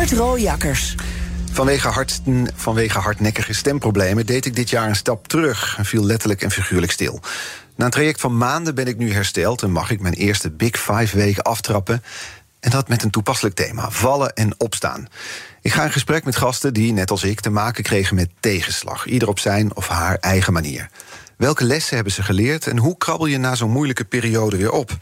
Art. Vanwege, hard, vanwege hardnekkige stemproblemen deed ik dit jaar een stap terug en viel letterlijk en figuurlijk stil. Na een traject van maanden ben ik nu hersteld en mag ik mijn eerste Big Five weken aftrappen. En dat met een toepasselijk thema: vallen en opstaan. Ik ga in gesprek met gasten die, net als ik, te maken kregen met tegenslag, ieder op zijn of haar eigen manier. Welke lessen hebben ze geleerd en hoe krabbel je na zo'n moeilijke periode weer op?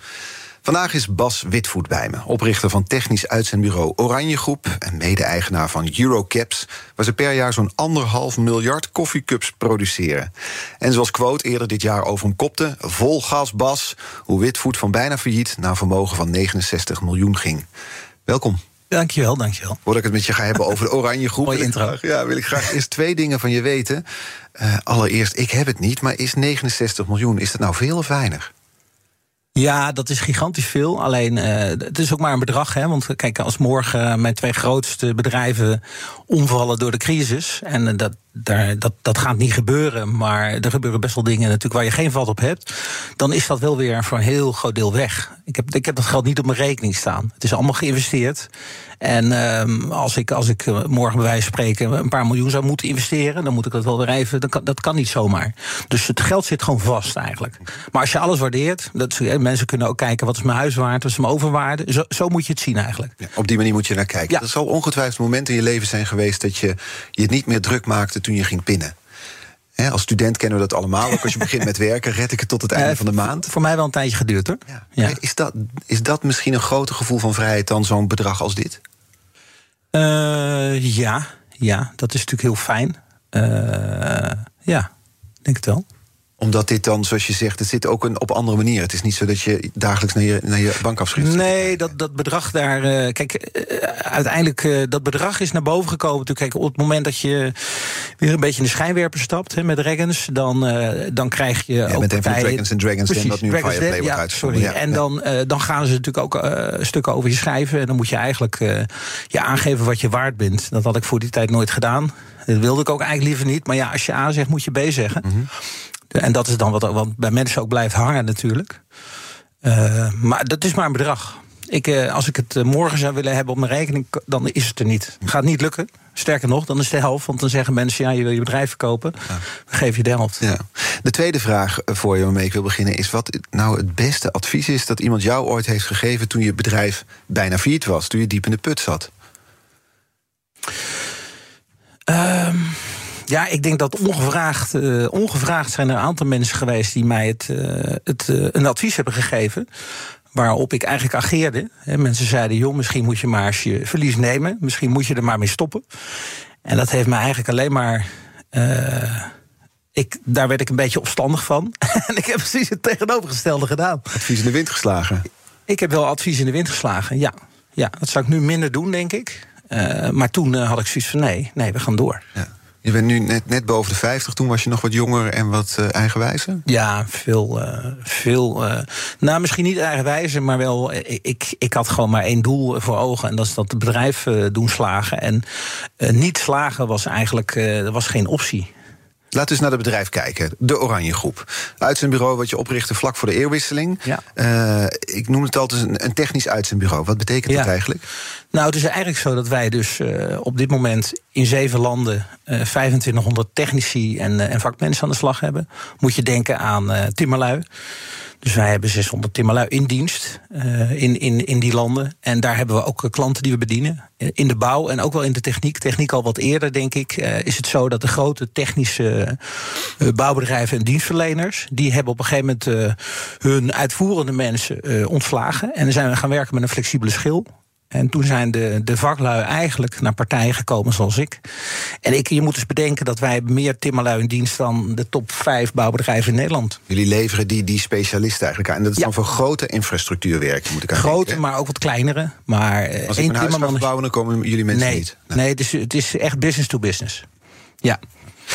Vandaag is Bas Witvoet bij me, oprichter van technisch uitzendbureau Oranje Groep en mede-eigenaar van Eurocaps, waar ze per jaar zo'n anderhalf miljard koffiecups produceren. En zoals quote eerder dit jaar over hem kopte, vol gas Bas, hoe Witvoet van bijna failliet naar een vermogen van 69 miljoen ging. Welkom. Dankjewel, dankjewel. Voordat ik het met je ga hebben over de Oranje Groep... Mooie intro. Graag, ja, wil ik graag eerst twee dingen van je weten. Uh, allereerst, ik heb het niet, maar is 69 miljoen, is dat nou veel of weinig? Ja, dat is gigantisch veel. Alleen, uh, het is ook maar een bedrag. Hè? Want kijk, als morgen mijn twee grootste bedrijven omvallen door de crisis. En dat, daar, dat, dat gaat niet gebeuren. Maar er gebeuren best wel dingen natuurlijk waar je geen vat op hebt. Dan is dat wel weer voor een heel groot deel weg. Ik heb, ik heb dat geld niet op mijn rekening staan. Het is allemaal geïnvesteerd. En um, als ik, als ik eh, morgen bij wijze van spreken een paar miljoen zou moeten investeren, dan moet ik dat wel weer even. Dat kan, dat kan niet zomaar. Dus het geld zit gewoon vast eigenlijk. Maar als je alles waardeert, dat, mensen kunnen ook kijken wat is mijn huis waard, wat is mijn overwaarde. Zo, zo moet je het zien eigenlijk. Ja, op die manier moet je naar kijken. Ja. Er zal ongetwijfeld momenten in je leven zijn geweest dat je je niet meer druk maakte toen je ging pinnen. als student kennen we dat allemaal. Ook als je begint met werken, red ik het tot het einde uh, van de maand. Voor mij wel een tijdje geduurd hoor. Ja. Ja. Is, dat, is dat misschien een groter gevoel van vrijheid dan zo'n bedrag als dit? Uh, ja, ja, dat is natuurlijk heel fijn. Uh, ja, denk het wel omdat dit dan, zoals je zegt, het zit ook een, op andere manier. Het is niet zo dat je dagelijks naar je, naar je bankafschrift Nee, dat, dat bedrag daar. Uh, kijk, uh, uiteindelijk, uh, dat bedrag is naar boven gekomen. Kijk, op het moment dat je weer een beetje in de schijnwerper stapt hè, met Dragons, dan, dan krijg je. Ja, ook met partijen, Dragons en Dragons Den, dat nu Dragon's Fireplay wordt ja, uitgezonden. Sorry. Ja, en dan, dan gaan ze natuurlijk ook stukken over je schrijven. En dan moet je eigenlijk je aangeven wat je waard bent. Dat had ik voor die tijd nooit gedaan. Dat wilde ik ook eigenlijk liever niet. Maar ja, als je A zegt, moet je B zeggen. Mm -hmm. En dat is dan wat, wat bij mensen ook blijft hangen natuurlijk. Uh, maar dat is maar een bedrag. Ik, uh, als ik het uh, morgen zou willen hebben op mijn rekening, dan is het er niet. Gaat niet lukken. Sterker nog, dan is het de helft. Want dan zeggen mensen, ja, je wil je bedrijf verkopen. Ja. Dan geef je de helft. Ja. De tweede vraag voor je waarmee ik wil beginnen... is wat nou het beste advies is dat iemand jou ooit heeft gegeven... toen je bedrijf bijna failliet was, toen je diep in de put zat? Um ja, ik denk dat ongevraagd, uh, ongevraagd zijn er een aantal mensen geweest die mij het, uh, het, uh, een advies hebben gegeven. Waarop ik eigenlijk ageerde. He, mensen zeiden: joh, misschien moet je maar je verlies nemen. Misschien moet je er maar mee stoppen. En dat heeft me eigenlijk alleen maar. Ik, daar werd ik een beetje opstandig van. en ik heb precies het tegenovergestelde gedaan. Advies in de wind geslagen? Ik heb wel advies in de wind geslagen, ja. ja dat zou ik nu minder doen, denk ik. maar toen had ik zoiets van: nee, nee, we gaan door. Ja. Je bent nu net, net boven de 50. Toen was je nog wat jonger en wat uh, eigenwijzer? Ja, veel. Uh, veel uh, nou, misschien niet eigenwijzer, maar wel. Ik, ik had gewoon maar één doel voor ogen. En dat is dat het bedrijf doen slagen. En niet slagen was eigenlijk was geen optie. Laten we eens naar het bedrijf kijken. De Oranje Groep. Uitzendbureau wat je oprichtte vlak voor de eeuwwisseling. Ja. Uh, ik noem het altijd een, een technisch uitzendbureau. Wat betekent ja. dat eigenlijk? Nou, het is eigenlijk zo dat wij dus uh, op dit moment in zeven landen uh, 2500 technici en, en vakmensen aan de slag hebben. Moet je denken aan timmerlui. Dus wij hebben 600 timmerlui in dienst uh, in, in, in die landen. En daar hebben we ook klanten die we bedienen. In de bouw en ook wel in de techniek. Techniek al wat eerder, denk ik. Is het zo dat de grote technische bouwbedrijven en dienstverleners. die hebben op een gegeven moment hun uitvoerende mensen ontslagen. En dan zijn we gaan werken met een flexibele schil. En toen zijn de, de vaklui eigenlijk naar partijen gekomen zoals ik. En ik, je moet eens bedenken dat wij meer timmerlui in dienst dan de top vijf bouwbedrijven in Nederland. Jullie leveren die, die specialisten eigenlijk aan. En dat is Ja. dan voor grote infrastructuurwerken, moet ik aan Grote, denken, maar ook wat kleinere. Maar eh? Als één timmerman verbouwen, dan komen jullie mensen nee, niet. nee, het, is, het is echt business to business. Ja.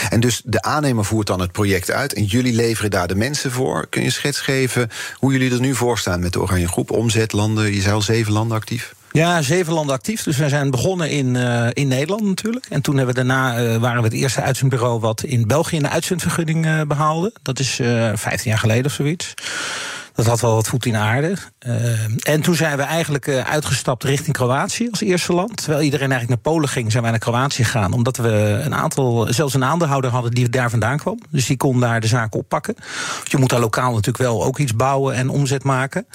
En dus de aannemer voert dan het project uit en jullie leveren daar de mensen voor. Kun je een schets geven hoe jullie er nu voor staan met de Oranje Groep? Omzet, landen, je zei al zeven landen actief. Ja, zeven landen actief. Dus wij zijn begonnen in, eh, in Nederland natuurlijk. En toen hebben we daarna eh, waren we het eerste uitzendbureau wat in België een uitzendvergunning eh, behaalde. Dat is eh 15 jaar geleden of zoiets. Dat had wel wat voet in aarde. Eh, en toen zijn we eigenlijk eh, uitgestapt richting Kroatië als eerste land. Terwijl iedereen eigenlijk naar Polen ging, zijn wij naar Kroatië gegaan. Omdat we een aantal, zelfs een aandeelhouder hadden die daar vandaan kwam. Dus die kon daar de zaken oppakken. Want je moet daar lokaal natuurlijk wel ook iets bouwen en omzet maken.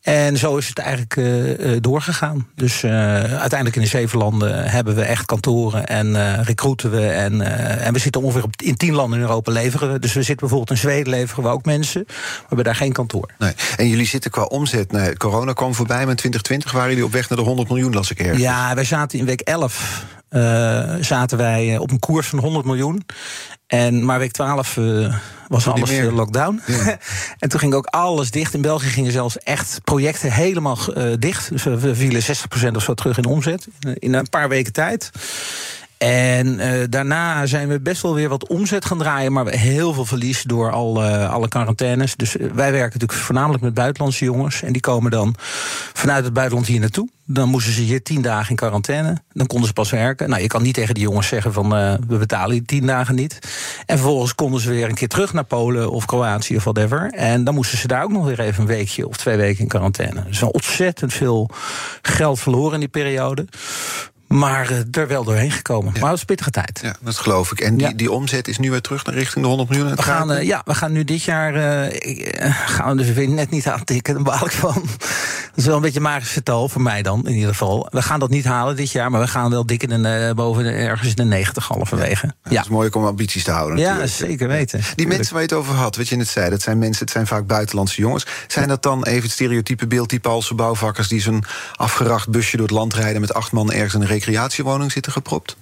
En zo is het eigenlijk eh, doorgegaan. Dus uiteindelijk in de zeven landen hebben we echt kantoren en recruiten we. En, en we zitten ongeveer op, in tien landen in Europa leveren we. Dus we zitten bijvoorbeeld in Zweden leveren we ook mensen. Maar we hebben daar geen kantoor. Nee. En jullie zitten qua omzet, nee, corona kwam voorbij, maar in 2020 waren jullie op weg naar de 100 miljoen, las ik ergens. Ja, wij zaten in week 11 eh, zaten wij eh, op een koers van 100 miljoen. En, maar week 12 eh, was alles meer. lockdown. Ja. en toen ging ook alles dicht. In België gingen zelfs echt projecten helemaal dicht. Dus we, vielen 60% of zo terug in omzet. In een paar weken tijd. En eh, daarna zijn we best wel weer wat omzet gaan draaien, maar heel veel verlies door al, eh, alle quarantaines. Dus eh, wij werken natuurlijk voornamelijk met buitenlandse jongens. En die komen dan vanuit het buitenland hier naartoe. Dan moesten ze hier tien dagen in quarantaine. Dan konden ze pas werken. Nou, je kan niet tegen die jongens zeggen van we betalen die tien dagen niet. En vervolgens konden ze weer een keer terug naar Polen of Kroatië of whatever. En dan moesten ze daar ook nog weer even een weekje of twee weken in quarantaine. Dus ontzettend veel geld verloren in die periode. Maar eh, er wel doorheen gekomen. Maar een pittige tijd. Ja, dat geloof ik. En die, Ja. die omzet is nu weer terug naar richting de 100 miljoen. We gaan, eh, ja, we gaan nu dit jaar. eh, gaan we dus weer net niet aantikken. Daar baal ik van. Dat is wel een beetje een magisch getal voor mij dan, in ieder geval. We gaan dat niet halen dit jaar, maar we gaan wel dik in de, eh, boven de, ergens in de 90 halverwege. Ja, Ja, Het is mooi om ambities te houden. ja, natuurlijk. zeker weten. Die mensen waar je het over had, wat je net zei, dat zijn mensen, het zijn vaak buitenlandse jongens. Zijn dat dan even het stereotype beeldtype Poolse bouwvakkers die zo'n afgeracht busje door het land rijden met acht man ergens in een recreatiewoning zitten gepropt?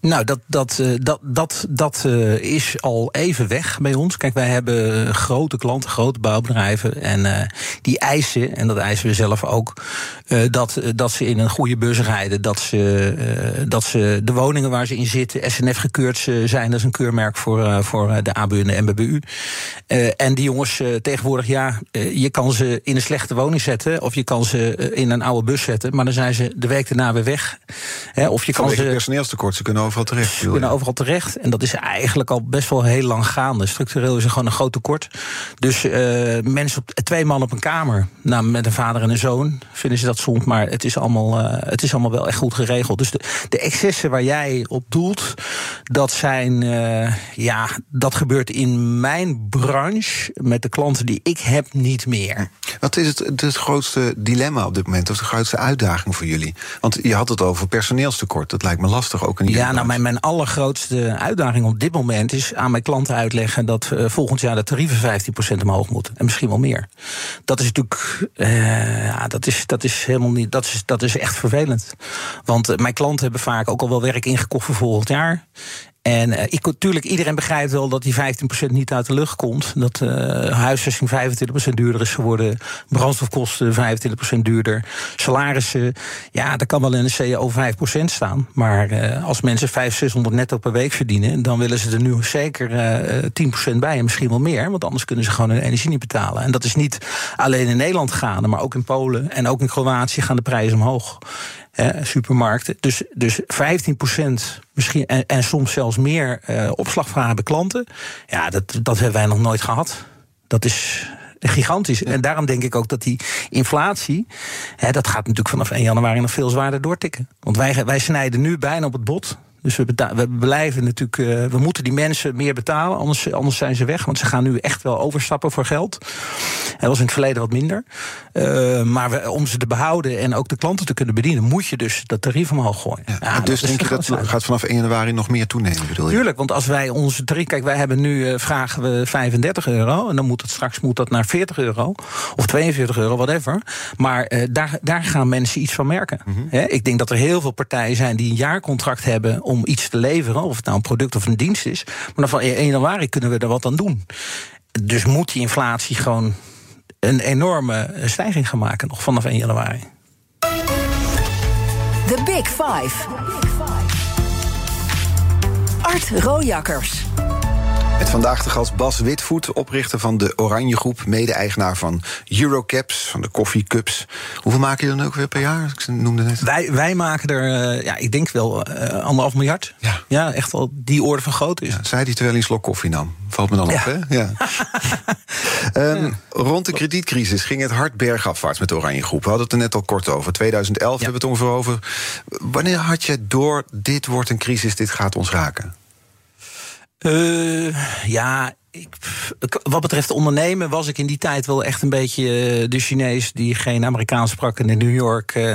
Nou, dat, dat, eh, dat, dat, dat eh, is al even weg bij ons. Kijk, wij hebben grote klanten, grote bouwbedrijven. En eh, die eisen, en dat eisen we zelf ook, dat, dat ze in een goede bus rijden. Dat ze, dat ze de woningen waar ze in zitten, SNF gekeurd zijn. Dat is een keurmerk voor, voor de ABU en de MBBU. En die jongens tegenwoordig, ja, je kan ze in een slechte woning zetten. Of je kan ze in een oude bus zetten. Maar dan zijn ze de week daarna weer weg. Hè, of je kan ze. personeelstekort, ze kunnen overal terecht. Je? kunnen overal terecht. En dat is eigenlijk al best wel heel lang gaande. Structureel is er gewoon een groot tekort. Dus eh, mensen op twee man op een kamer. Nou, met een vader en een zoon vinden ze dat soms. Maar het is allemaal, eh, het is allemaal wel echt goed geregeld. Dus de, de excessen waar jij op doelt, dat zijn. eh, ja, dat gebeurt in mijn branche. Met de klanten die ik heb, niet meer. Wat is het, het grootste dilemma op dit moment, of de grootste uitdaging voor jullie? Want je had het over personeelstekort. Dat lijkt me lastig ook in die Ja, nou, mijn, mijn allergrootste uitdaging op dit moment is aan mijn klanten uitleggen dat eh, volgend jaar de tarieven 15% omhoog moeten. En misschien wel meer. Dat is natuurlijk, eh, ja, dat is, dat is helemaal niet, dat is, dat is echt vervelend. Want eh, mijn klanten hebben vaak ook al wel werk ingekocht voor volgend jaar. En eh, ik, natuurlijk, iedereen begrijpt wel dat die 15% niet uit de lucht komt. Dat eh huisvesting 25% duurder is geworden. Brandstofkosten 25% duurder. Salarissen, ja, dat kan wel in een CEO 5% staan. Maar eh, als mensen 500, 600 netto per week verdienen... dan willen ze er nu zeker eh 10% bij en misschien wel meer. Want anders kunnen ze gewoon hun energie niet betalen. En dat is niet alleen in Nederland gaande, maar ook in Polen... en ook in Kroatië gaan de prijzen omhoog. Hè, supermarkten. Dus, dus 15% misschien, en, en soms zelfs meer eh opslagvragen hebben klanten. Ja, dat, dat hebben wij nog nooit gehad. Dat is gigantisch. En daarom denk ik ook dat die inflatie... Hè, dat gaat natuurlijk vanaf 1 januari nog veel zwaarder doortikken. Want wij, wij snijden nu bijna op het bot. Dus we, we blijven natuurlijk, eh, we moeten die mensen meer betalen, anders, anders zijn ze weg. Want ze gaan nu echt wel overstappen voor geld. Dat was in het verleden wat minder. Eh, maar we, om ze te behouden en ook de klanten te kunnen bedienen, moet je dus dat tarief omhoog gooien. Ja, dus denk je dat grootste gaat vanaf 1 januari nog meer toenemen, bedoel je? Tuurlijk, want als wij onze tarief. Kijk, wij hebben nu eh, vragen we 35 euro. En dan moet het straks moet dat naar 40 euro. Of 42 euro, whatever. Maar daar, daar gaan mensen iets van merken. Hè, ik denk dat er heel veel partijen zijn die een jaarcontract hebben om iets te leveren. Of het nou een product of een dienst is. Maar dan van 1 januari kunnen we er wat aan doen. Dus moet die inflatie gewoon een enorme stijging gaan maken. Nog vanaf 1 januari. The Big Five. Art Rojakkers. Met vandaag de gast Bas Witvoet, oprichter van de Oranje Groep, mede-eigenaar van Eurocaps, van de Coffee Cups. Hoeveel maken je dan ook weer per jaar? Ik noemde net. Wij, wij maken er, eh, ja, ik denk wel eh, anderhalf miljard. Ja. ja, echt wel die orde van grootte is. Ja, zei hij terwijl hij een slok koffie nam. Valt me dan op, hè? Ja. Ehm, Rond de kredietcrisis ging het hard bergafwaarts met de Oranje Groep. We hadden het er net al kort over. 2011 hebben we het ongeveer over. Wanneer had je door, dit wordt een crisis, dit gaat ons raken? Eh, ja, ik, wat betreft ondernemen was ik in die tijd wel echt een beetje eh, de Chinees die geen Amerikaans sprak en in New York eh,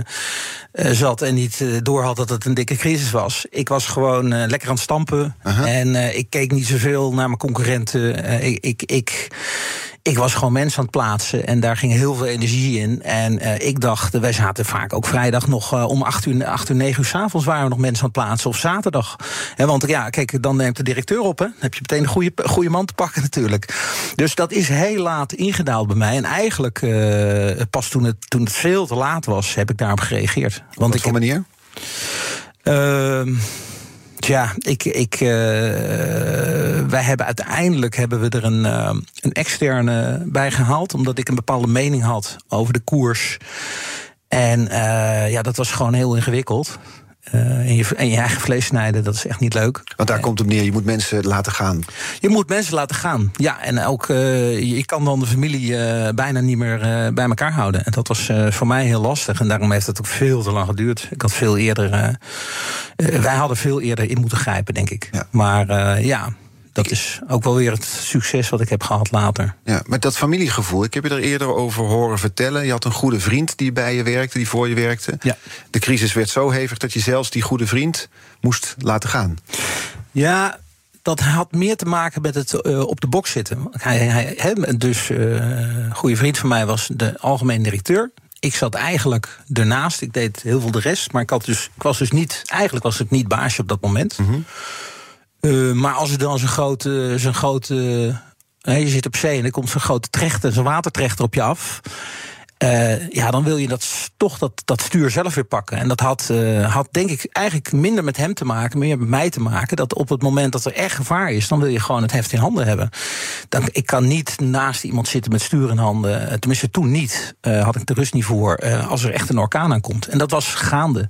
zat en niet eh, door had dat het een dikke crisis was. Ik was gewoon lekker aan het stampen en ik keek niet zoveel naar mijn concurrenten. Ik, ik, ik, ik was gewoon mensen aan het plaatsen en daar ging heel veel energie in. En eh, ik dacht, wij zaten vaak ook vrijdag nog eh, om 8 uur, 8 uur, 9 uur s'avonds waren we nog mensen aan het plaatsen. Of zaterdag. Hè, want ja, kijk, dan neemt de directeur op. Hè. Dan heb je meteen een goede, goede man te pakken natuurlijk. Dus dat is heel laat ingedaald bij mij. En eigenlijk eh, pas toen het, toen het veel te laat was, heb ik daarop gereageerd. Want Op ik wat voor manier? Tja, ik, ik, eh, wij hebben uiteindelijk hebben we er een, eh, een externe bij gehaald, omdat ik een bepaalde mening had over de koers. En eh, ja, dat was gewoon heel ingewikkeld. Eh, en, je, en je eigen vlees snijden, dat is echt niet leuk. Want daar komt het op neer, je moet mensen laten gaan. Je moet mensen laten gaan. Ja, en ook eh, je kan dan de familie eh, bijna niet meer eh, bij elkaar houden. En dat was eh, voor mij heel lastig. En daarom heeft het ook veel te lang geduurd. Ik had veel eerder. eh, eh, wij hadden veel eerder in moeten grijpen, denk ik. Ja. Maar eh, ja, dat is ook wel weer het succes wat ik heb gehad later. Ja, met dat familiegevoel. Ik heb je er eerder over horen vertellen. Je had een goede vriend die bij je werkte, die voor je werkte. Ja. De crisis werd zo hevig dat je zelfs die goede vriend moest laten gaan. Ja, dat had meer te maken met het eh, op de box zitten. Hij, hij, hij- dus eh, een goede vriend van mij was de algemeen directeur. Ik zat eigenlijk ernaast. Ik deed heel veel de rest. Maar ik, had dus, ik was dus niet. Eigenlijk was ik niet baasje op dat moment. Eh, maar als er dan zo'n grote. Zo'n grote je zit op zee en er komt zo'n grote trechter, zo'n watertrechter op je af. Eh, ja, dan wil je dat, toch dat, dat stuur zelf weer pakken. En dat had, eh, had denk ik eigenlijk minder met hem te maken, meer met mij te maken. Dat op het moment dat er echt gevaar is, dan wil je gewoon het heft in handen hebben. Dan, ik kan niet naast iemand zitten met stuur in handen. Eh, Tenminste, toen niet. Had ik de rust niet voor. als er echt een orkaan aankomt. En dat was gaande.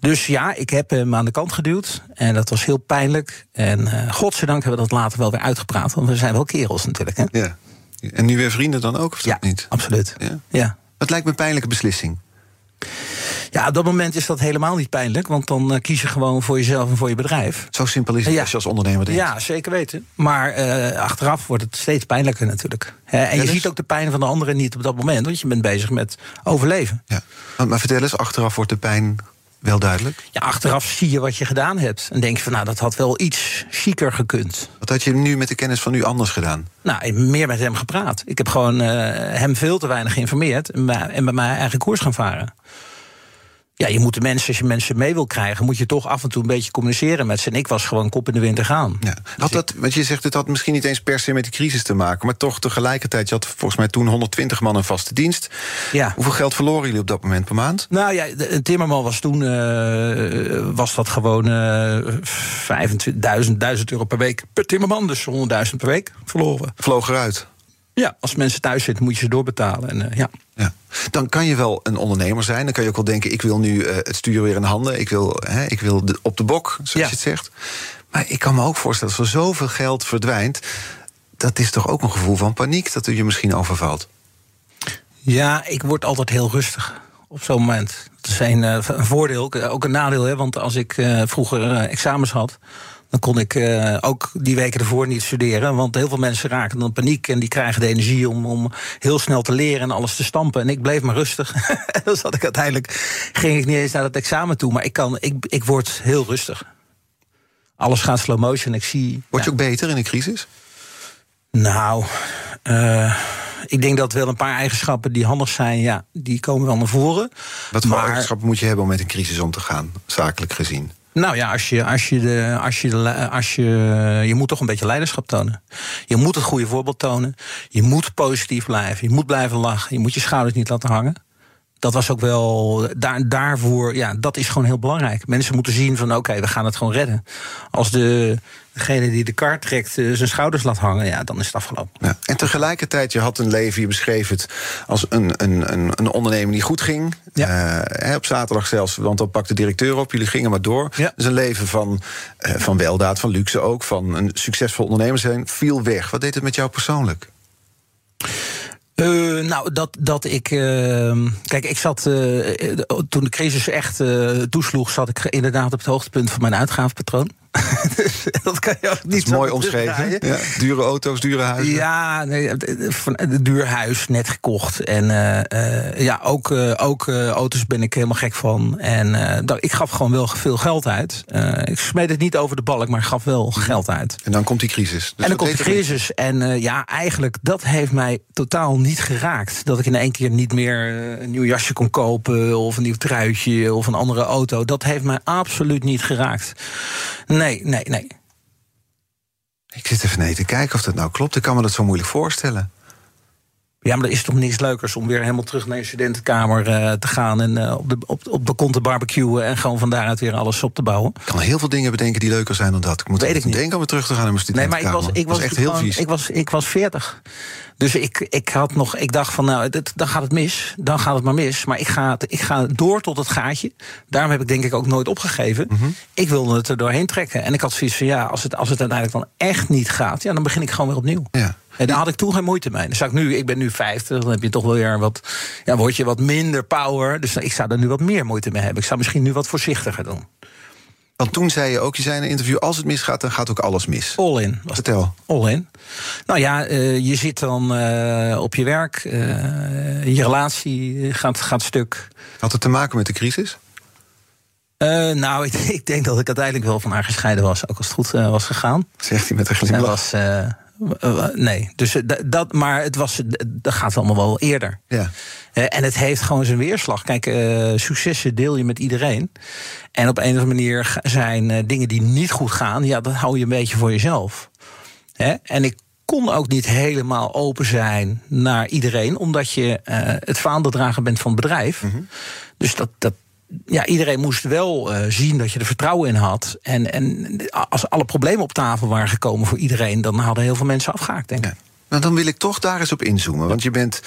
Dus ja, ik heb hem aan de kant geduwd. En dat was heel pijnlijk. En godzijdank hebben we dat later wel weer uitgepraat. Want we zijn wel kerels natuurlijk. Hè? Ja. En nu weer vrienden dan ook, of Ja, dat niet? absoluut. Ja. ja. Dat lijkt me een pijnlijke beslissing. Ja, op dat moment is dat helemaal niet pijnlijk. Want dan eh, kies je gewoon voor jezelf en voor je bedrijf. Zo simpel is het Ja. als je als ondernemer denkt. Ja, zeker weten. Maar eh, achteraf wordt het steeds pijnlijker natuurlijk. Hè, en je dus? ziet ook de pijn van de anderen niet op dat moment. Want je bent bezig met overleven. Ja. Maar, maar vertel eens, achteraf wordt de pijn wel duidelijk. Ja, achteraf zie je wat je gedaan hebt. En denk je van, nou, dat had wel iets chiquer gekund. Wat had je nu met de kennis van nu anders gedaan? Nou, meer met hem gepraat. Ik heb gewoon eh, hem veel te weinig geïnformeerd. En bij, en bij mijn eigen koers gaan varen. Ja, je moet de mensen, als je mensen mee wil krijgen, moet je toch af en toe een beetje communiceren met ze. En ik was gewoon kop in de winter gaan. Ja. Had dat, want je zegt het had misschien niet eens per se met die crisis te maken, maar toch tegelijkertijd, je had volgens mij toen 120 man een vaste dienst. Ja. Hoeveel geld verloren jullie op dat moment per maand? Nou ja, de, een timmerman was toen eh, was dat gewoon eh 25.000 1000 euro per week per timmerman. Dus 100.000 per week verloren. Vloog eruit. Ja, als mensen thuis zitten, moet je ze doorbetalen. En, eh, ja. Ja. Dan kan je wel een ondernemer zijn. Dan kan je ook wel denken: ik wil nu eh, het stuur weer in handen. Ik wil, hè, ik wil de- op de bok, zoals Ja. je het zegt. Maar ik kan me ook voorstellen, als er zoveel geld verdwijnt. dat is toch ook een gevoel van paniek dat u je misschien overvalt. ja, ik word altijd heel rustig op zo'n moment. Het is een, een voordeel, ook een nadeel. Hè, want als ik vroeger examens had, dan kon ik uh, ook die weken ervoor niet studeren. Want heel veel mensen raken dan paniek en die krijgen de energie om, om heel snel te leren en alles te stampen. En ik bleef maar rustig. en dan zat ik uiteindelijk, ging ik niet eens naar het examen toe. Maar ik, kan, ik, ik word heel rustig. Alles gaat slow motion. Ik zie. Word je ook beter in een crisis? Nou, uh, ik denk dat wel een paar eigenschappen die handig zijn, ja, die komen wel naar voren. Wat voor maar, eigenschappen moet je hebben om met een crisis om te gaan, zakelijk gezien? Nou ja, als je, als je, de, als je, als je, je moet toch een beetje leiderschap tonen. Je moet het goede voorbeeld tonen. Je moet positief blijven. Je moet blijven lachen. Je moet je schouders niet laten hangen dat was ook wel daar, daarvoor, ja, dat is gewoon heel belangrijk. Mensen moeten zien van oké, we gaan het gewoon redden. Als de, degene die de kaart trekt uh, zijn schouders laat hangen, ja, dan is het afgelopen. Ja. En tegelijkertijd, je had een leven, je beschreef het als een, een, een, een onderneming die goed ging. Ja. Uh, op zaterdag zelfs, want dan pakte de directeur op, jullie gingen maar door. Ja. Dus een leven van, uh, van weldaad, van luxe ook, van een succesvol ondernemer zijn, viel weg. Wat deed het met jou persoonlijk? Uh, nou, dat, dat ik. Uh, kijk, ik zat. Uh, toen de crisis echt toesloeg, zat ik inderdaad op het hoogtepunt van mijn uitgavenpatroon. dus dat kan je ook niet zo mooi omschreven. Ja, dure auto's, dure huizen. Ja, nee, een duur huis, net gekocht. En uh, ja, ook, uh, ook auto's ben ik helemaal gek van. En ik gaf gewoon wel veel geld uit. ik smeet het niet over de balk, maar gaf wel mhm. geld uit. En dan komt die crisis. Dus en dan komt de crisis. En ja, eigenlijk, dat heeft mij totaal niet geraakt. Dat ik in één keer niet meer een nieuw jasje kon kopen... of een nieuw truitje of een andere auto. Dat heeft mij absoluut niet geraakt. Nee, nee, nee. Ik zit even nee te kijken of dat nou klopt. Ik kan me dat zo moeilijk voorstellen. Ja, maar er is toch niks leukers om weer helemaal terug naar je studentenkamer uh, te gaan en uh, op, de, op, op balkon te barbecuen en gewoon van daaruit weer alles op te bouwen. Ik kan heel veel dingen bedenken die leuker zijn dan dat. Ik moet Weet ik niet. denken om weer terug te gaan naar mijn studentenkamer. Nee, maar ik was, ik was, was echt heel vies. Ik was, ik was 40. Dus ik, ik had nog, ik dacht van nou, dit, dan gaat het mis. Dan gaat het maar mis. Maar ik ga, ik ga door tot het gaatje. Daarom heb ik denk ik ook nooit opgegeven. Mm Ik wilde het er doorheen trekken. En ik had zoiets van ja, als het, als het uiteindelijk dan echt niet gaat, ja, dan begin ik gewoon weer opnieuw. Ja. En daar had ik toen geen moeite mee. Dan zou ik nu, ik ben nu 50, dan heb je toch wel weer wat, ja, word je wat minder power. Dus ik zou er nu wat meer moeite mee hebben. Ik zou misschien nu wat voorzichtiger doen. Want toen zei je ook, je zei in een interview... als het misgaat, dan gaat ook alles mis. All in. Was Vertel. All in. Nou ja, uh, je zit dan uh, op je werk. Uh, je relatie gaat, gaat stuk. Had het te maken met de crisis? nou, ik, ik, denk dat ik uiteindelijk wel van haar gescheiden was. Ook als het goed was gegaan. Zegt hij met een glimlach. was, nee, dus dat, maar het was, dat gaat allemaal wel eerder. Ja. en het heeft gewoon zijn weerslag. Kijk, successen deel je met iedereen. En op een of andere manier zijn dingen die niet goed gaan, ja, dat hou je een beetje voor jezelf. Hè? En ik kon ook niet helemaal open zijn naar iedereen, omdat je het vaandeldrager bent van het bedrijf. Mm -hmm. Dus dat, dat, ja, iedereen moest wel uh, zien dat je er vertrouwen in had. En, en als alle problemen op tafel waren gekomen voor iedereen, dan hadden heel veel mensen afgehaakt, denk ik. Ja. Nou, dan wil ik toch daar eens op inzoomen. Want je bent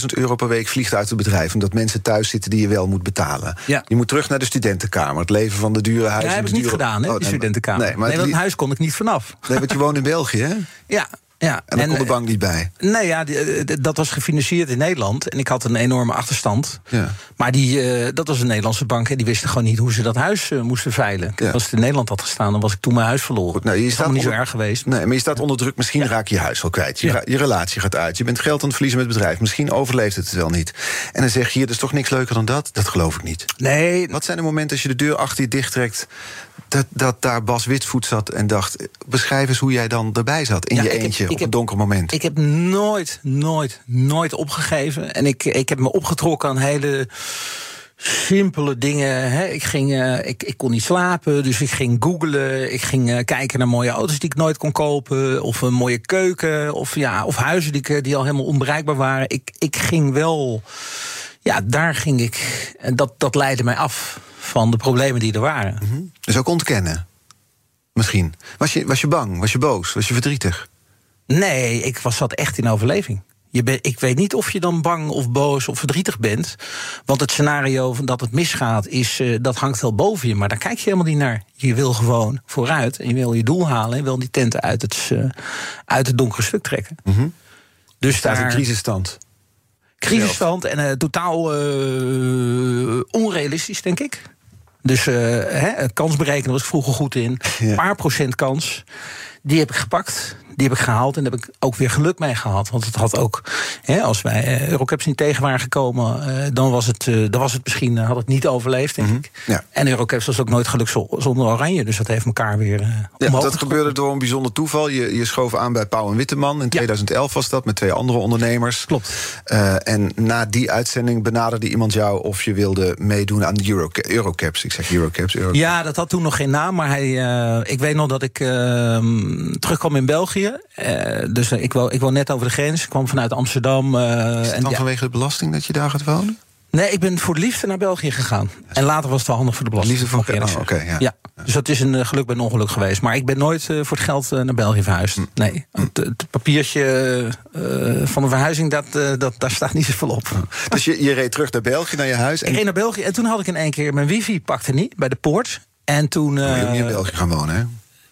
100.000 euro per week vliegt uit het bedrijf... omdat mensen thuis zitten die je wel moet betalen. Ja. Je moet terug naar de studentenkamer. Het leven van de dure huizen. Ja, dat heb ik niet gedaan, hè, oh, die studentenkamer. Nee, maar nee, dat huis kon ik niet vanaf. Nee, want je woont in België, hè? Ja, ja, en daar kon de bank niet bij? Nee, ja, eh, dat was gefinancierd in Nederland. En ik had een enorme achterstand. Ja. Maar die, uh, dat was een Nederlandse bank. En die wisten gewoon niet hoe ze dat huis uh, moesten veilen. Ja. Als het in Nederland had gestaan, dan was ik toen mijn huis verloren. Goed, nou, je staat niet zo erg geweest. Nee, maar je staat onder druk. Misschien raak je je huis wel kwijt. Je, je, relatie gaat uit. Je bent geld aan het verliezen met het bedrijf. Misschien overleeft het wel niet. En dan zeg je, hier, dat is toch niks leuker dan dat? Dat geloof ik niet. Nee. Wat zijn de momenten als je de deur achter je dichttrekt dat, dat daar Bas Witvoet zat en dacht... beschrijf eens hoe jij dan erbij zat in je eentje op een donker moment. Ik heb nooit, nooit, nooit opgegeven. En ik, ik heb me opgetrokken aan hele simpele dingen. Ik, ging, uh, ik, ik kon niet slapen, dus ik ging googlen. Ik ging uh, kijken naar mooie auto's die ik nooit kon kopen. Of een mooie keuken. Of, ja, of huizen die, die al helemaal onbereikbaar waren. Ik, ik ging wel... Ja, daar ging ik. En dat, dat leidde mij af van de problemen die er waren. Mm -hmm. Dus ook ontkennen? Misschien. Was je, was je bang? Was je boos? Was je verdrietig? Nee, ik was, zat echt in overleving. Je ben, ik weet niet of je dan bang of boos of verdrietig bent. Want het scenario van dat het misgaat, is, uh, dat hangt wel boven je. Maar daar kijk je helemaal niet naar. Je wil gewoon vooruit en je wil je doel halen. En je wil die tenten uit het, uh, uit het donkere stuk trekken. Mm -hmm. Dus daar... een crisisstand. Crisisstand en uh, totaal uh, onrealistisch, denk ik. Dus uh, hè, kans berekenen was ik vroeger goed in. Een ja. paar procent kans. Die heb ik gepakt. Die heb ik gehaald en daar heb ik ook weer geluk mee gehad. Want het had ook, hè, als wij uh, Eurocaps niet tegen waren gekomen, uh, dan, was het, uh, dan was het misschien, had het niet overleefd, denk mm -hmm. ik. Ja. En Eurocaps was ook nooit geluk zonder Oranje. Dus dat heeft elkaar weer. ja, dat gebeurde door een bijzonder toeval. Je, je schoof aan bij Pauw en Witteman. In 2011 was dat met twee andere ondernemers. Klopt. en na die uitzending benaderde iemand jou of je wilde meedoen aan de Euro, Eurocaps. Ik zeg Eurocaps. Eurocaps. Ja, dat had toen nog geen naam. Maar hij, ik weet nog dat ik ehm, terugkwam in België. Uh, dus ik woon, ik woon net over de grens. Ik kwam vanuit Amsterdam. Uh, Is het dan en, vanwege de belasting dat je daar gaat wonen? Nee, ik ben voor de liefde naar België gegaan. En later was het wel handig voor de belasting. Liefde voor oh, oké, okay, ja. ja. Dus dat is een uh, geluk bij een ongeluk geweest. Maar ik ben nooit uh, voor het geld uh, naar België verhuisd. Hm. Nee. Het, het, papiertje van de verhuizing, dat, dat, daar staat niet zoveel op. Dus je, je reed terug naar België, naar je huis? En... Ik reed naar België en toen had ik in één keer... mijn wifi pakte niet bij de poort. En toen... Moet je niet in België gaan wonen, hè?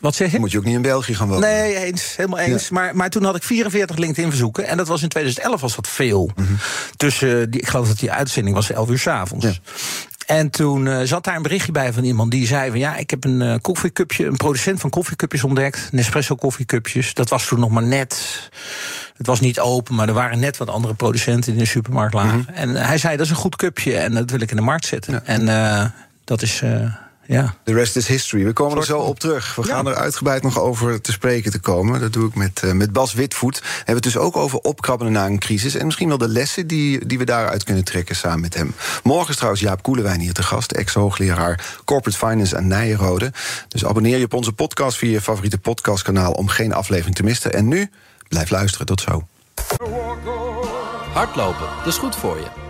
Wat zeg je? Moet je ook niet in België gaan wonen? Nee, eens. Helemaal eens. Ja. Maar, maar toen had ik 44 LinkedIn-verzoeken. En dat was in 2011 was dat veel. Mhm. Mm -hmm. Dus die, ik geloof dat die uitzending was 11 uur s'avonds. Ja. En toen uh, zat daar een berichtje bij van iemand die zei van ja, ik heb een uh, koffiecupje, een producent van koffiecupjes ontdekt, Nespresso koffiecupjes. Dat was toen nog maar net. Het was niet open, maar er waren net wat andere producenten in de supermarkt lagen. Mm -hmm. En hij zei dat is een goed cupje en dat wil ik in de markt zetten. Ja. En uh, dat is. Ja. The rest is history. We komen er zo op terug. We gaan er uitgebreid nog over te spreken te komen. Dat doe ik met, uh, met Bas Witvoet. We hebben het dus ook over opkrabbelen na een crisis. En misschien wel de lessen die, die we daaruit kunnen trekken samen met hem. Morgen is trouwens Jaap Koelewijn hier te gast. Ex-hoogleraar Corporate Finance aan Nijenrode. Dus abonneer je op onze podcast via je favoriete podcastkanaal... om geen aflevering te missen. En nu, blijf luisteren. Tot zo. Hardlopen, dat is goed voor je.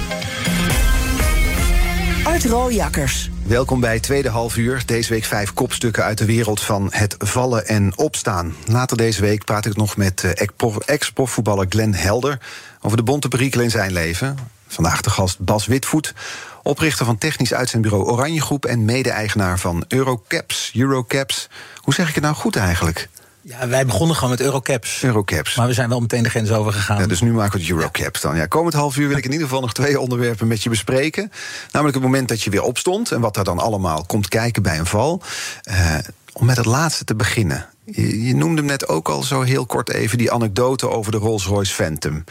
Art Rooijakkers. Welkom bij Tweede Half Uur. Deze week vijf kopstukken uit de wereld van het vallen en opstaan. Later deze week praat ik nog met ex-profvoetballer Glenn Helder... over de bonte perikelen in zijn leven. Vandaag de gast Bas Witvoet, oprichter van technisch uitzendbureau Oranje Groep... en mede-eigenaar van Eurocaps. Eurocaps, hoe zeg ik het nou goed eigenlijk? Ja, wij begonnen gewoon met Eurocaps. Eurocaps. Maar we zijn wel meteen de grens over gegaan. Ja, dus nu maken we het Eurocaps dan. Ja, komend half uur wil ik in ieder geval nog twee onderwerpen met je bespreken. Namelijk het moment dat je weer opstond en wat er dan allemaal komt kijken bij een val. Uh, om met het laatste te beginnen. Je, je, noemde hem net ook al zo heel kort even die anekdote over de Rolls-Royce Phantom.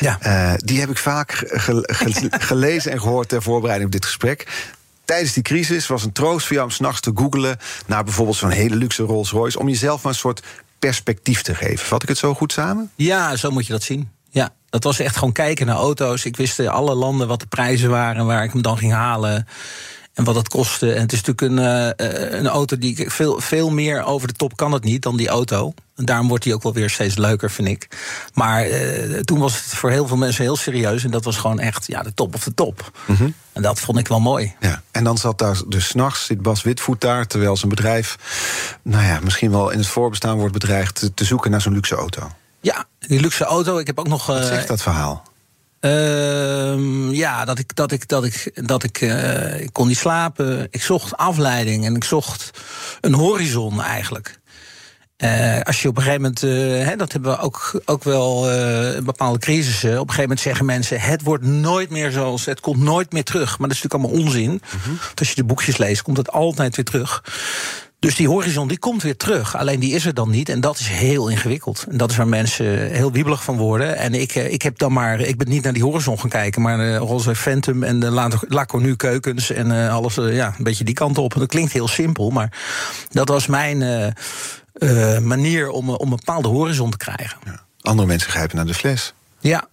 Ja. Uh, die heb ik vaak ge ge gelezen en gehoord ter voorbereiding op dit gesprek tijdens die crisis was een troost voor jou om s'nachts te googelen naar bijvoorbeeld zo'n hele luxe Rolls Royce. Om jezelf maar een soort perspectief te geven. Vat ik het zo goed samen? Ja, zo moet je dat zien. Ja, dat was echt gewoon kijken naar auto's. Ik wist in alle landen wat de prijzen waren en waar ik hem dan ging halen. En wat het kostte. En het is natuurlijk een, uh, een auto die veel, veel meer over de top kan het niet dan die auto. En daarom wordt hij ook wel weer steeds leuker, vind ik. Maar uh, toen was het voor heel veel mensen heel serieus. En dat was gewoon echt ja, de top of de top. Mm -hmm. En dat vond ik wel mooi. Ja. En dan zat daar dus s'nachts, zit Bas Witvoet daar... terwijl zijn bedrijf, nou ja, misschien wel in het voorbestaan wordt bedreigd... te, te zoeken naar zo'n luxe auto. Ja, die luxe auto. Ik heb ook nog... Wat uh, zegt dat verhaal? Uh, ja, dat ik, dat ik, dat ik, dat ik, uh, ik kon niet slapen. Ik zocht afleiding en ik zocht een horizon eigenlijk. Uh, als je op een gegeven moment, uh, hè, dat hebben we ook, ook wel uh, bepaalde crisissen. Op een gegeven moment zeggen mensen: het wordt nooit meer zoals, het komt nooit meer terug. Maar dat is natuurlijk allemaal onzin. Mhm. Mm -hmm. Als je de boekjes leest, komt het altijd weer terug. Dus die horizon die komt weer terug. Alleen die is er dan niet. En dat is heel ingewikkeld. En dat is waar mensen heel wiebelig van worden. En ik, ik heb dan maar. Ik ben niet naar die horizon gaan kijken. Maar de Rolls Phantom en de Lacornu keukens. En uh, alles. Uh, ja, een beetje die kant op. En dat klinkt heel simpel. Maar dat was mijn. Uh, uh, manier om, om een bepaalde horizon te krijgen. Ja. Andere mensen grijpen naar de fles. Ja.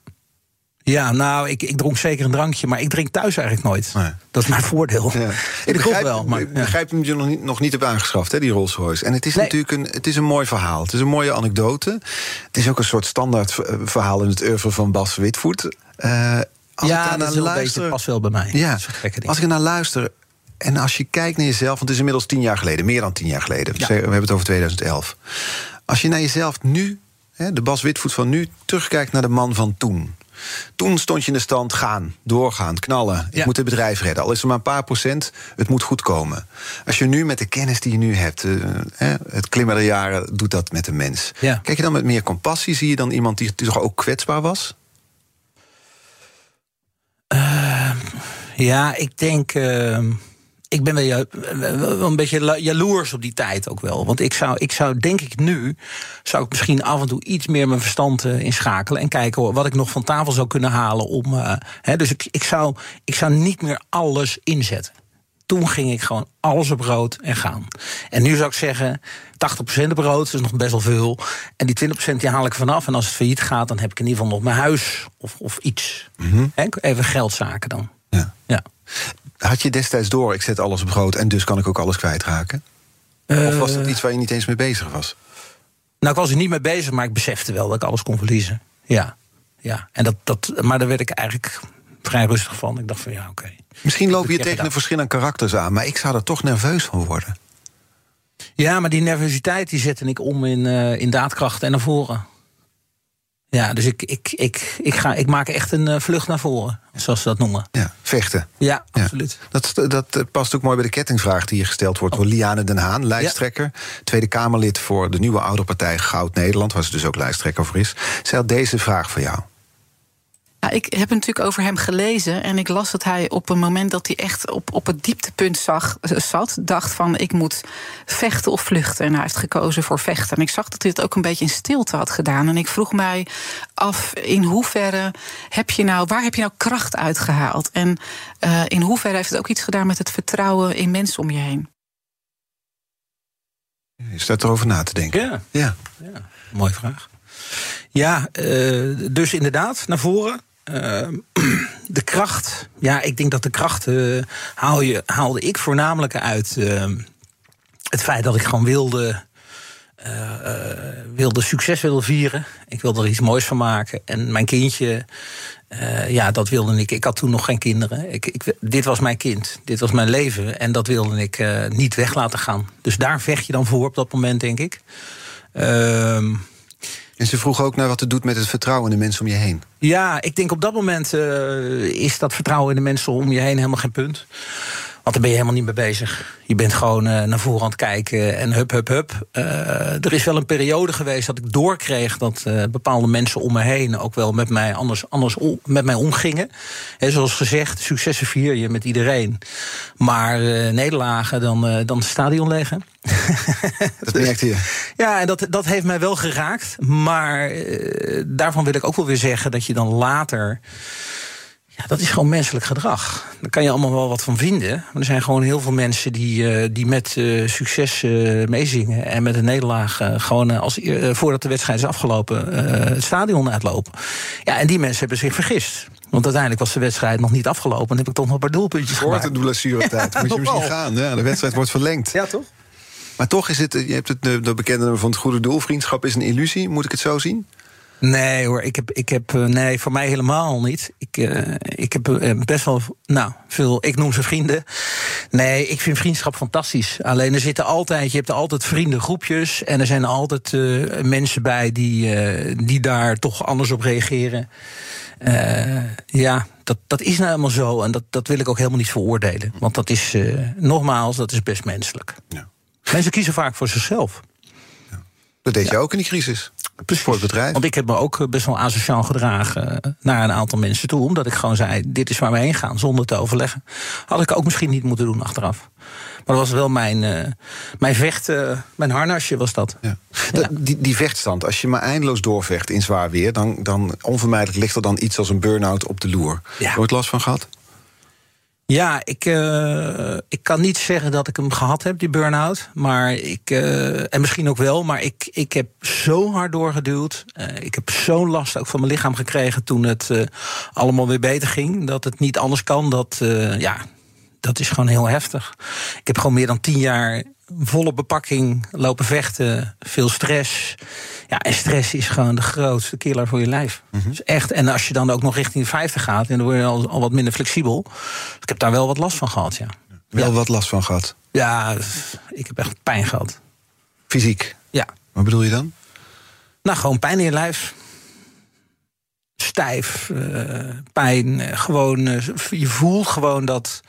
Ja, nou, ik, ik dronk zeker een drankje, maar ik drink thuis eigenlijk nooit. Nee. Dat is mijn voordeel. Ja. Ik begrijp, wel, maar, ik begrijp hem je nog niet, nog niet hebt aangeschaft, hè, die Rolls Royce. En het is Nee. natuurlijk een, het is een mooi verhaal. Het is een mooie anekdote. Het is ook een soort standaard eh, verhaal in het oeuvre van Bas Witvoet. Eh, als ik ja, daar dat een beetje, past wel bij mij. Ja, Dat als ik naar luister. En als je kijkt naar jezelf, want het is inmiddels tien jaar geleden, meer dan tien jaar geleden. Ja. We hebben het over 2011. Als je naar jezelf nu, de Bas Witvoet van nu, terugkijkt naar de man van toen. Toen stond je in de stand gaan, doorgaan, knallen. Ik Ja. moet het bedrijf redden. Al is er maar een paar procent, het moet goed komen. Als je nu met de kennis die je nu hebt, eh, het klimmen der jaren doet dat met een mens. Ja. Kijk je dan met meer compassie? Zie je dan iemand die toch ook kwetsbaar was? Ja, ik denk. ehm, ik ben wel, een beetje jaloers op die tijd ook wel. Want ik zou, ik zou denk ik nu. zou ik misschien af en toe iets meer mijn verstand eh, inschakelen. en kijken wat ik nog van tafel zou kunnen halen. Om, eh, hè, dus ik, ik, zou, ik zou niet meer alles inzetten. Toen ging ik gewoon alles op rood en gaan. En nu zou ik zeggen, 80% op rood, dat is nog best wel veel. En die 20% die haal ik vanaf. En als het failliet gaat, dan heb ik in ieder geval nog mijn huis of, of iets. Hè, Even geldzaken dan. Ja. Ja. Had je destijds door, ik zet alles op rood... en dus kan ik ook alles kwijtraken? of was dat iets waar je niet eens mee bezig was? Nou, ik was er niet mee bezig, maar ik besefte wel dat ik alles kon verliezen. Ja, ja. En dat, dat, maar daar werd ik eigenlijk vrij rustig van. Ik dacht van ja, oké. Misschien loop je tegen een verschil aan karakters aan... maar ik zou er toch nerveus van worden. Ja, maar die nervositeit die zette ik om in, eh, in daadkracht en naar voren. Ja, dus ik, ik, ik, ik, ga, ik maak echt een eh, vlucht naar voren, zoals ze dat noemen. Ja, vechten. Ja, Ja. absoluut. Dat, dat eh, past ook mooi bij de kettingvraag die hier gesteld wordt door Liane Den Haan, lijsttrekker. Tweede Kamerlid voor de nieuwe oude partij Goud Nederland, waar ze dus ook lijsttrekker voor is. Zij had deze vraag voor jou. Ja, ik heb natuurlijk over hem gelezen en ik las dat hij op een moment dat hij echt op, op het dieptepunt zag, eh, zat, dacht van ik moet vechten of vluchten. En hij heeft gekozen voor vechten. En ik zag dat hij het ook een beetje in stilte had gedaan. En ik vroeg mij af in hoeverre heb je nou, waar heb je nou kracht uitgehaald? En eh, in hoeverre heeft het ook iets gedaan met het vertrouwen in mensen om je heen? Je staat erover na te denken. Ja. Ja. Ja, mooie vraag. Ja, eh, dus inderdaad, naar voren. Eh, de kracht. Ja, ik denk dat de kracht eh, haal je, haalde ik voornamelijk uit eh, het feit dat ik gewoon wilde. eh, eh, wilde succes wilde vieren. Ik wilde er iets moois van maken. En mijn kindje, ja, dat wilde ik. Ik had toen nog geen kinderen. Ik, ik, dit was mijn kind. Dit was mijn leven. En dat wilde ik niet weg laten gaan. Dus daar vecht je dan voor op dat moment, denk ik. Ehm, En ze vroeg ook naar wat het doet met het vertrouwen in de mensen om je heen. ja, ik denk op dat moment eh, is dat vertrouwen in de mensen om je heen helemaal geen punt. Want daar ben je helemaal niet mee bezig. Je bent gewoon eh, naar voren aan het kijken en hup, hup, hup. Eh, er is wel een periode geweest dat ik doorkreeg dat eh, bepaalde mensen om me heen ook wel met mij anders, anders met mij omgingen. Hè, zoals gezegd, successen vier je met iedereen. Maar nederlagen, dan, dan het stadion leggen. Dat merkte je. Ja, en dat, dat heeft mij wel geraakt. Maar daarvan wil ik ook wel weer zeggen dat je dan later. Ja, dat is gewoon menselijk gedrag. Daar kan je allemaal wel wat van vinden. Maar er zijn gewoon heel veel mensen die, eh, die met eh, succes eh, meezingen. En met een nederlaag gewoon als, voordat de wedstrijd is afgelopen het stadion uitlopen. Ja, en die mensen hebben zich vergist. Want uiteindelijk was de wedstrijd nog niet afgelopen. En heb ik toch nog een paar doelpuntjes Voor gemaakt. de blessuretijd moet je misschien gaan. Ja, de wedstrijd wordt verlengd. Ja, toch? Maar toch is het, je hebt het de, de bekende nummer van het goede doel. Vriendschap is een illusie. Moet ik het zo zien? Nee hoor, ik heb, ik heb eh, nee, voor mij helemaal niet. Ik, eh, ik heb eh, best wel, nou, veel, ik noem ze vrienden. Nee, ik vind vriendschap fantastisch. Alleen er zitten altijd, je hebt altijd vriendengroepjes. En er zijn altijd mensen bij die, die daar toch anders op reageren. Ja, dat, dat is nou helemaal zo. En dat, dat wil ik ook helemaal niet veroordelen. Want dat is, nogmaals, dat is best menselijk. Ja. Mensen kiezen vaak voor zichzelf. Dat deed je ook in die crisis. Precies. Voor het bedrijf. Want ik heb me ook eh, best wel asociaal gedragen eh, naar een aantal mensen toe. Omdat ik gewoon zei, dit is waar we heen gaan, zonder te overleggen. Had ik ook misschien niet moeten doen achteraf. Maar dat was wel mijn, eh, mijn vecht, mijn harnasje was dat. Ja. Dat- Die, die vechtstand, als je maar eindeloos doorvecht in zwaar weer... dan, dan onvermijdelijk ligt er dan iets als een burn-out op de loer. Ja. Nooit last van gehad? Ja, ik, uh, ik kan niet zeggen dat ik hem gehad heb, die burn-out. Maar ik, uh, en misschien ook wel, maar ik, ik heb zo hard doorgeduwd. Uh, ik heb zo'n last ook van mijn lichaam gekregen toen het allemaal weer beter ging. Dat het niet anders kan. Dat, ja, dat is gewoon heel heftig. Ik heb gewoon meer dan tien jaar volle bepakking lopen vechten, veel stress. Ja, en stress is gewoon de grootste killer voor je lijf. Mm dus echt, en als je dan ook nog richting de 50 gaat, en dan word je al, al wat minder flexibel. Dus ik heb daar wel wat last van gehad, ja. Wel wat last van gehad? Ja, ik heb echt pijn gehad. Fysiek? Ja. Wat bedoel je dan? Nou, gewoon pijn in je lijf. Stijf, uh, pijn. Uh, gewoon, uh, je voelt gewoon dat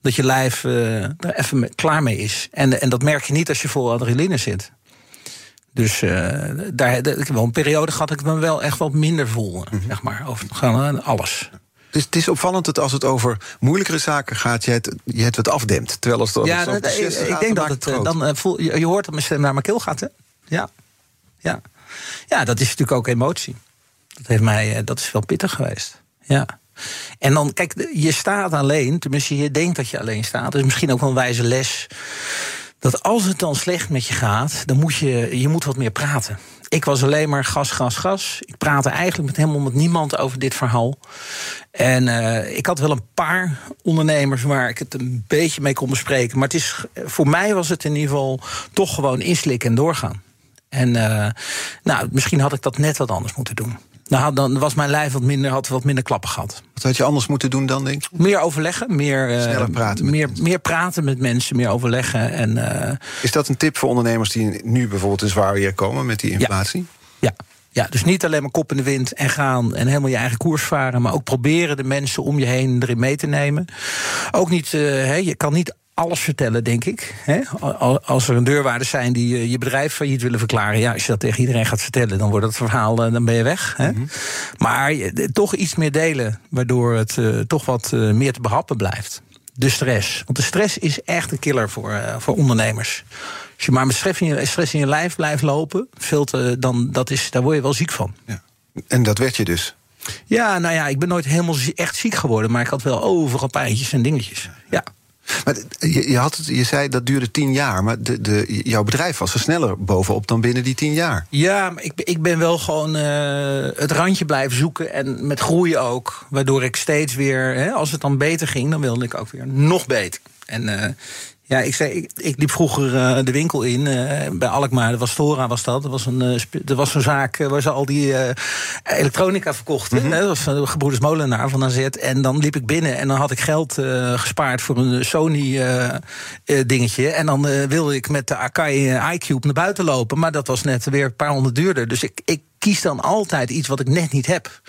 dat je lijf uh, er even klaar mee is. En, en dat merk je niet als je vol adrenaline zit. Dus uh, daar, ik heb wel een periode gehad dat ik me wel echt wat minder voel. Mm -hmm. Zeg maar, over gewoon alles. Dus het is opvallend dat als het over moeilijkere zaken gaat, je het, je het wat afdemt. Terwijl als het ja, dat, ik, ik denk dat het, het dan uh, voel, je, je hoort dat mijn stem naar mijn keel gaat, hè? Ja. Ja. ja, dat is natuurlijk ook emotie. Dat, heeft mij, dat is wel pittig geweest. Ja. En dan, kijk, je staat alleen, tenminste je denkt dat je alleen staat. Is misschien ook wel een wijze les. Dat als het dan slecht met je gaat, dan moet je, je moet wat meer praten. Ik was alleen maar gas, gas, gas. Ik praatte eigenlijk met helemaal met niemand over dit verhaal. En uh, ik had wel een paar ondernemers waar ik het een beetje mee kon bespreken. Maar het is, voor mij was het in ieder geval toch gewoon inslikken en doorgaan. En uh, nou, misschien had ik dat net wat anders moeten doen. Nou, dan was mijn lijf wat minder, had wat minder klappen gehad. Wat had je anders moeten doen dan, denk ik? Meer overleggen, meer, Sneller praten met meer, mensen. meer praten met mensen, meer overleggen. En, uh, Is dat een tip voor ondernemers die nu bijvoorbeeld in zwaar weer komen met die inflatie? Ja. ja. Ja, dus niet alleen maar kop in de wind en gaan en helemaal je eigen koers varen, maar ook proberen de mensen om je heen erin mee te nemen. Ook niet, uh, he, je kan niet alles vertellen, denk ik. He? Als er een deurwaarders zijn die eh, je bedrijf failliet willen verklaren... ja, als je dat tegen iedereen gaat vertellen, dan wordt het verhaal... dan ben je weg. Mm -hmm. Maar toch iets meer delen, waardoor het uh, toch wat uh, meer te behappen blijft. De stress. Want de stress is echt een killer voor, uh, voor ondernemers. Als je maar met stress in je, stress in je lijf blijft lopen... Veel te, dan, dat is, daar word je wel ziek van. Ja. En dat werd je dus? Ja, nou ja, ik ben nooit helemaal echt ziek geworden... maar ik had wel overal pijntjes en dingetjes. ja. Maar je, had het, je zei dat duurde tien jaar, maar de, de, jouw bedrijf was er sneller bovenop dan binnen die tien jaar. Ja, maar ik, ik ben wel gewoon uh, het randje blijven zoeken en met groeien ook. Waardoor ik steeds weer, hè, als het dan beter ging, dan wilde ik ook weer nog beter. En uh, ja, ik, zei, ik, ik liep vroeger uh, de winkel in uh, bij Alkmaar. Dat was Stora, was dat. Dat was een, uh, dat was een zaak waar ze al die elektronica verkochten. Mm -hmm. Dat was de gebroeders Molenaar van AZ. En dan liep ik binnen en dan had ik geld gespaard voor een Sony dingetje. En dan wilde ik met de Akai iCube naar buiten lopen. Maar dat was net weer een paar honderd duurder. Dus ik, ik kies dan altijd iets wat ik net niet heb.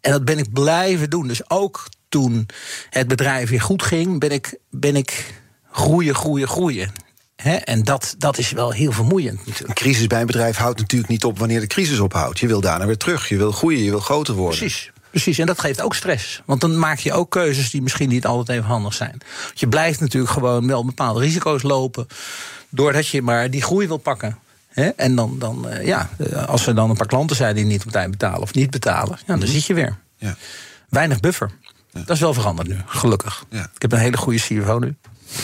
En dat ben ik blijven doen. Dus ook toen het bedrijf weer goed ging, ben ik... Ben ik groeien, groeien, groeien. He, en dat, dat is wel heel vermoeiend natuurlijk. Een crisis bij een bedrijf houdt natuurlijk niet op wanneer de crisis ophoudt. Je wil daarna weer terug, je wil groeien, je wil groter worden. Precies. Precies, en dat geeft ook stress. Want dan maak je ook keuzes die misschien niet altijd even handig zijn. Want je blijft natuurlijk gewoon wel bepaalde risico's lopen. Doordat je maar die groei wil pakken. He, en dan, dan uh, ja, als er dan een paar klanten zijn die niet op tijd betalen of niet betalen, ja, dan mm-hmm. zit je weer. Ja. Weinig buffer. Ja. Dat is wel veranderd nu, gelukkig. Ja. Ik heb een hele goede CFO nu.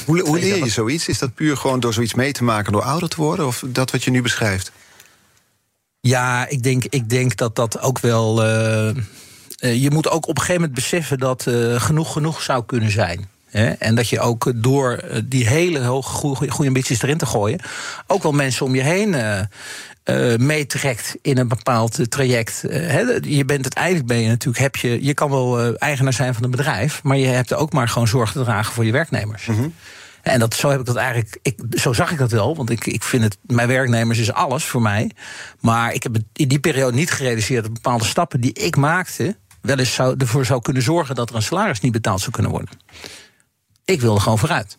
Hoe, hoe leer je zoiets? Is dat puur gewoon door zoiets mee te maken door ouder te worden? Of dat wat je nu beschrijft? Ja, ik denk, ik denk dat dat ook wel. Uh, uh, je moet ook op een gegeven moment beseffen dat uh, genoeg genoeg zou kunnen zijn. Hè? En dat je ook door die hele hoge goede, goede ambities erin te gooien, ook wel mensen om je heen uh, meetrekt in een bepaald traject. Uh, he, je bent uiteindelijk ben je natuurlijk, heb je, je kan wel eigenaar zijn van een bedrijf, maar je hebt ook maar gewoon zorg te dragen voor je werknemers. Mm -hmm. En dat, zo heb ik dat eigenlijk, ik, zo zag ik dat wel, want ik, ik vind het, mijn werknemers is alles voor mij. Maar ik heb in die periode niet gerealiseerd dat bepaalde stappen die ik maakte, wel eens zou, ervoor zou kunnen zorgen dat er een salaris niet betaald zou kunnen worden. Ik wilde gewoon vooruit.